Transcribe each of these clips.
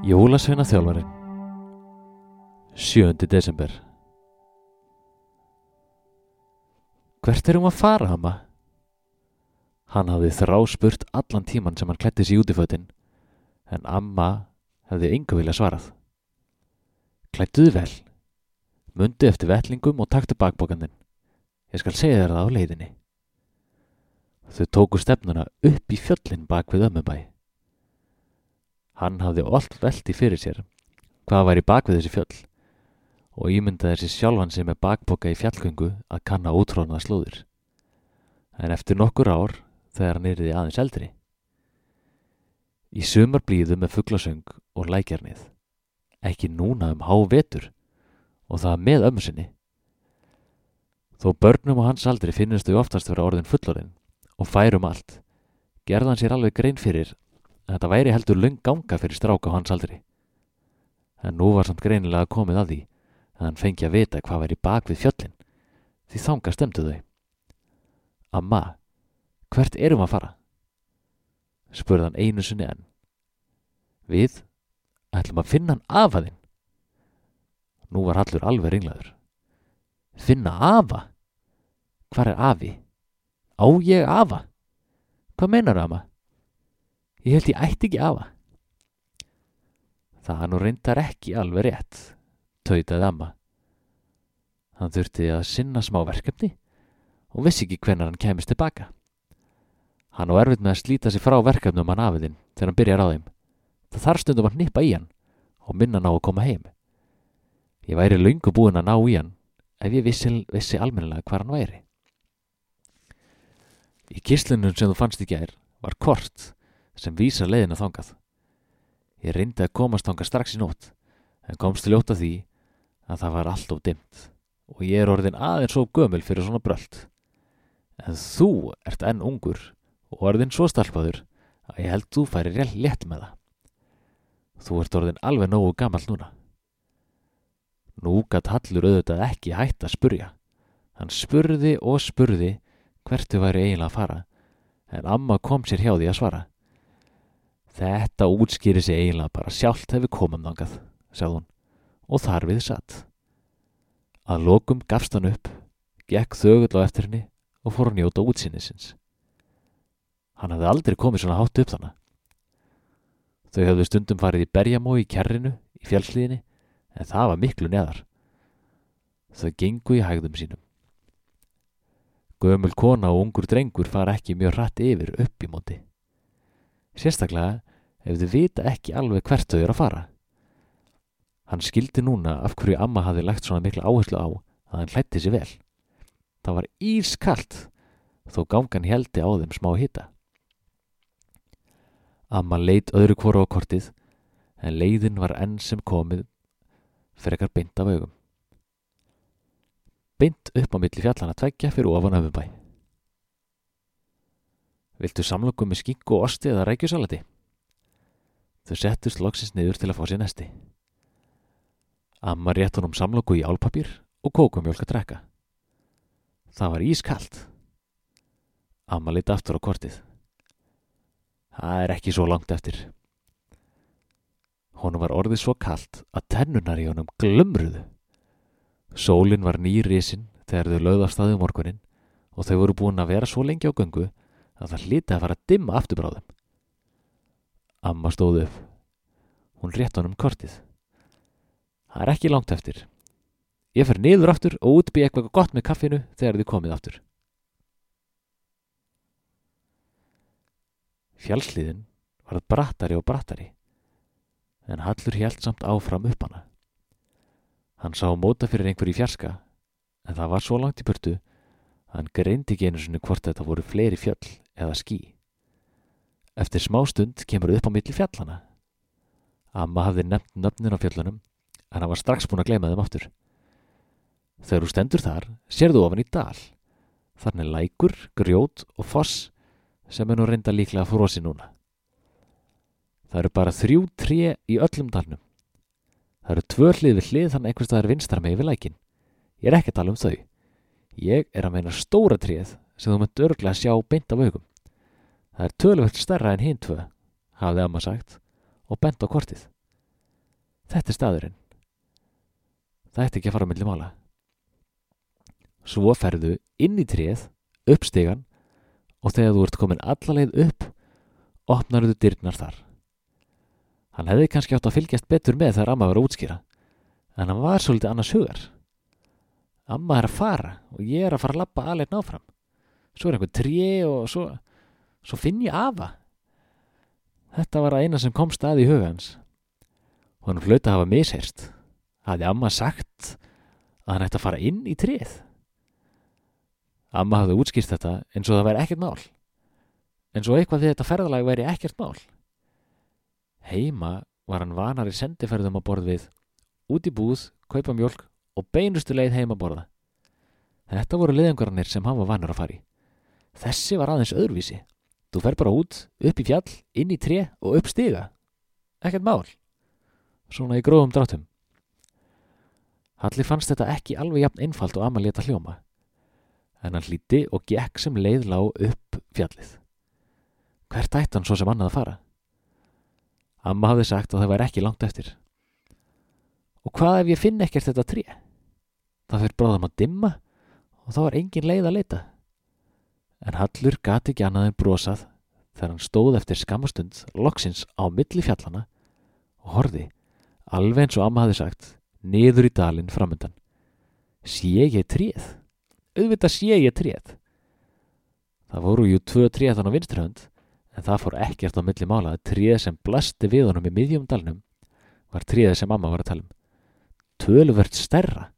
Jólasveina þjálfarin 7. desember Hvert erum að fara, amma? Hann hafði þrá spurt allan tíman sem hann klætti sér út í fötin en amma hefði yngu vilja svarað. Klættuðu vel, mundi eftir vettlingum og taktu bakbókandin. Ég skal segja þér það á leiðinni. Þau tóku stefnuna upp í fjöllin bak við ömmubæ. Hann hafði allt velti fyrir sér hvað væri bak við þessi fjöll og ímyndaði sér sjálfan sig með bakboka í fjallgöngu að kanna útrónaða slóður. En eftir nokkur ár þegar hann yriði aðeins eldri. Í sumar blíðu með fugglasöng og lækjarnið. Ekki núna um há vetur og það með ömmu sinni. Þó börnum og hans aldri finnist þau oftast vera orðin fullorinn og færum allt, gerðan sér alveg grein fyrir að þetta væri heldur löng ganga fyrir stráka á hans aldri. En nú var samt greinilega komið að því að hann fengi að vita hvað væri bak við fjöllin, því þanga stemdu þau. Amma, hvert erum að fara? spurði hann einu sinni enn. Við ætlum að finna hann afaðinn. Nú var Hallur alveg ringlaður. Finna afa? Hvar er afi? Á ég afa? Hvað meinar ama? Ég held ég ætti ekki afa. Það nú reyndar ekki alveg rétt, tautaði amma. Hann þurfti að sinna smá verkefni og vissi ekki hvenar hann kemist tilbaka. Hann á erfitt með að slíta sig frá verkefnum hann afiðinn þegar hann byrjar á þeim. Það þarf stundum að nippa í hann og minna ná að koma heim. Ég væri laungu búin að ná í hann ef ég vissi, vissi almennilega hvar hann væri. Í kislunum sem þú fannst í gær var kort sem vísar leiðina þangað. Ég reyndi að komast þangað strax í nótt en komst til ljóta því að það var allt of dimmt og ég er orðin aðeins svo gömul fyrir svona bröld. En þú ert enn ungur og orðin svo stalpaður að ég held þú færi rétt létt með það. Þú ert orðin alveg nógu gammal núna. Nú gatt Hallur auðvitað ekki hægt að spurja. Hann spurði og spurði hvertu væri eiginlega að fara, en amma kom sér hjá því að svara. Þetta útskýri sig eiginlega bara sjálft hefur komum þangað, sagði hún, og þar við satt. Að lokum gafst hann upp, gekk þögull á eftir henni og fór að njóta útsinnisins. Hann hafði aldrei komið svona hátt upp þannig. Þau hafðu stundum farið í berjamói í kærrinu í fjallsliðinni en það var miklu neðar. Þau gengu í hægðum sínum. Gömul kona og ungur drengur fara ekki mjög hratt yfir upp í móti. Sérstaklega ef þau vita ekki alveg hvert þau eru að fara. Hann skildi núna af hverju amma hafi lagt svona mikla áherslu á að hann hlætti sér vel. Það var ískallt þó gangan heldi á þeim smá hitta. Amma leit öðru hvora á kortið en leiðin var enn sem komið frekar beint af augum. Beint upp á milli fjallana tveggja fyrir ofan öfubæ. Viltu samloku með skinku og osti eða rækjusalati? Þau settust loksins niður til að fá sér nesti. Amma rétt honum samloku í álpapír og kókumjólk að drekka. Það var ískalt. Amma liti aftur á kortið. Það er ekki svo langt eftir. Honum var orðið svo kalt að tennunar í honum glömruðu. Sólinn var nýrisin þegar þau lögðu af staðið morgunin og þau voru búin að vera svo lengi á göngu að það hliti að fara að dimma afturbráðum. Amma stóð upp. Hún rétt honum kortið. Það er ekki langt eftir. Ég fer niður aftur og útbygg eitthvað gott með kaffinu þegar þið komið aftur. Fjálsliðin varð brattari og brattari en Hallur hjælt samt áfram upp hana. Hann sá móta fyrir einhver í fjarska en það var svo langt í burtu að hann greindi ekki einu sinni hvort þetta voru fleiri fjöll eða skí. Eftir smá stund kemur upp á milli fjallana. Amma hafði nefnt nöfnin á fjöllunum en hann var strax búin að gleyma þeim aftur. Þegar þú stendur þar, sérðu ofan í dal. Þannig lækur, grjót og foss sem er nú reynda líklega frósi núna. Það eru bara þrjú tré í öllum dalnum. Það eru tvö hlið við hlið þannig einhvers staðar vinstar með yfir lækin. Ég er ekki að tala um þau. Ég er að meina stóra tréð sem þú mönd örglega sjá beint af augum. Það er tölvöld stærra en hinn tvö, hafði amma sagt og bent á kortið. Þetta er staðurinn. Það ætti ekki að fara á milli mála. Svo ferðu inn í tréð, upp stegan og þegar þú ert komin allaleið upp, opnar þú dyrnar þar. Hann hefði kannski átt að fylgjast betur með þegar amma var að útskýra, en hann var svolítið annars hugar. Amma er að fara og ég er að fara að lappa alveg náfram. Svo er einhver tré og svo, svo finn ég afa. Þetta var að eina sem kom stað í hugans. Og hann flöta að hafa misherst. Hafði amma sagt að hann ætti að fara inn í tréð. Amma hafði útskýrt þetta eins og það væri ekkert mál. En svo eitthvað því þetta ferðalag væri ekkert mál. Heima var hann vanar í sendiferðum á borð við, út í búð, kaupa mjölk og beinustu leið heima að borða. Þetta voru leiðangvarnir sem hann var vanar að fara í. Þessi var aðeins öðruvísi. Þú fer bara út, upp í fjall, inn í tré og upp stiga. Ekkert mál. Svona í gróðum drátum. Halli fannst þetta ekki alveg jafn einfalt og amma leta hljóma. En hann hlíti og gekk sem leið lág upp fjallið. Hvert ætti hann svo sem annað að fara? Amma hafði sagt að það væri ekki langt eftir. Og hvað ef ég finn ekkert þetta tré? Það fyrir bráðum að dimma og þá var engin leið að leita. En Hallur gati ekki annað en brosað þegar hann stóð eftir skamastund loksins á milli fjallana og horfi, alveg eins og amma hafði sagt, niður í dalinn framöndan. Sé ég tréð? Auðvitað sé ég tréð. Það voru jú tvö tréð þann á vinstrihönd en það fór ekkert á milli mála að tréð sem blasti við honum í miðjum dalnum var tréð sem amma var að tala um. Töluvert stærra.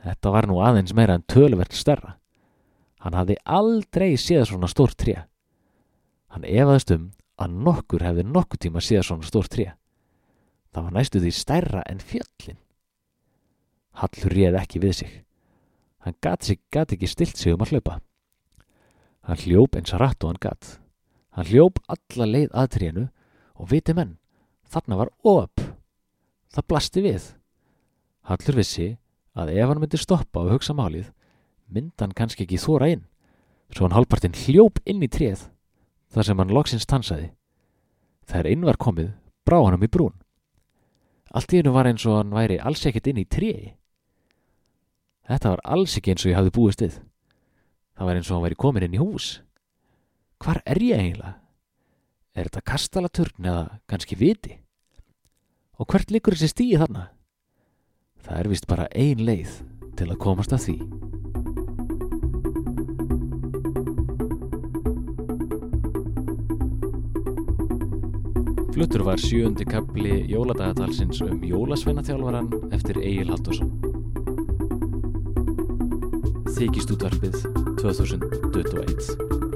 Þetta var nú aðeins meira en töluvert stærra. Hann hafði aldrei séð svona stór tré. Hann efaðist um að nokkur hefði nokkur tíma séð svona stór tré. Það var næstu því stærra en fjöllin. Hallur réð ekki við sig. Hann gati ekki stilt sig um að hlaupa. Hann hljóp eins að rætt og hann gatt. Hann hljóp alla leið að trénu og viti menn, þarna var op. Það blasti við. Hallur vissi að ef hann myndi stoppa og hugsa málið, myndi hann kannski ekki þóra inn, svo hann hálpartinn hljóp inn í tréð, þar sem hann loksins tansaði. Þegar inn var komið, brá hann um í brún. Allt í hennu var eins og hann væri alls ekkert inn í tréi. Þetta var alls ekki eins og ég hafði búist við. Það var eins og hann væri komin inn í hús. Hvar er ég eiginlega? Er þetta kastalaturn eða kannski viti? Og hvert likur þessi stíi þarna? Það er vist bara ein leið til að komast að því. Fluttur var sjöundi kapli jóladagatalsins um jólasveinaþjálfaran eftir Egil Haldursson. Þykist útvarpið 2021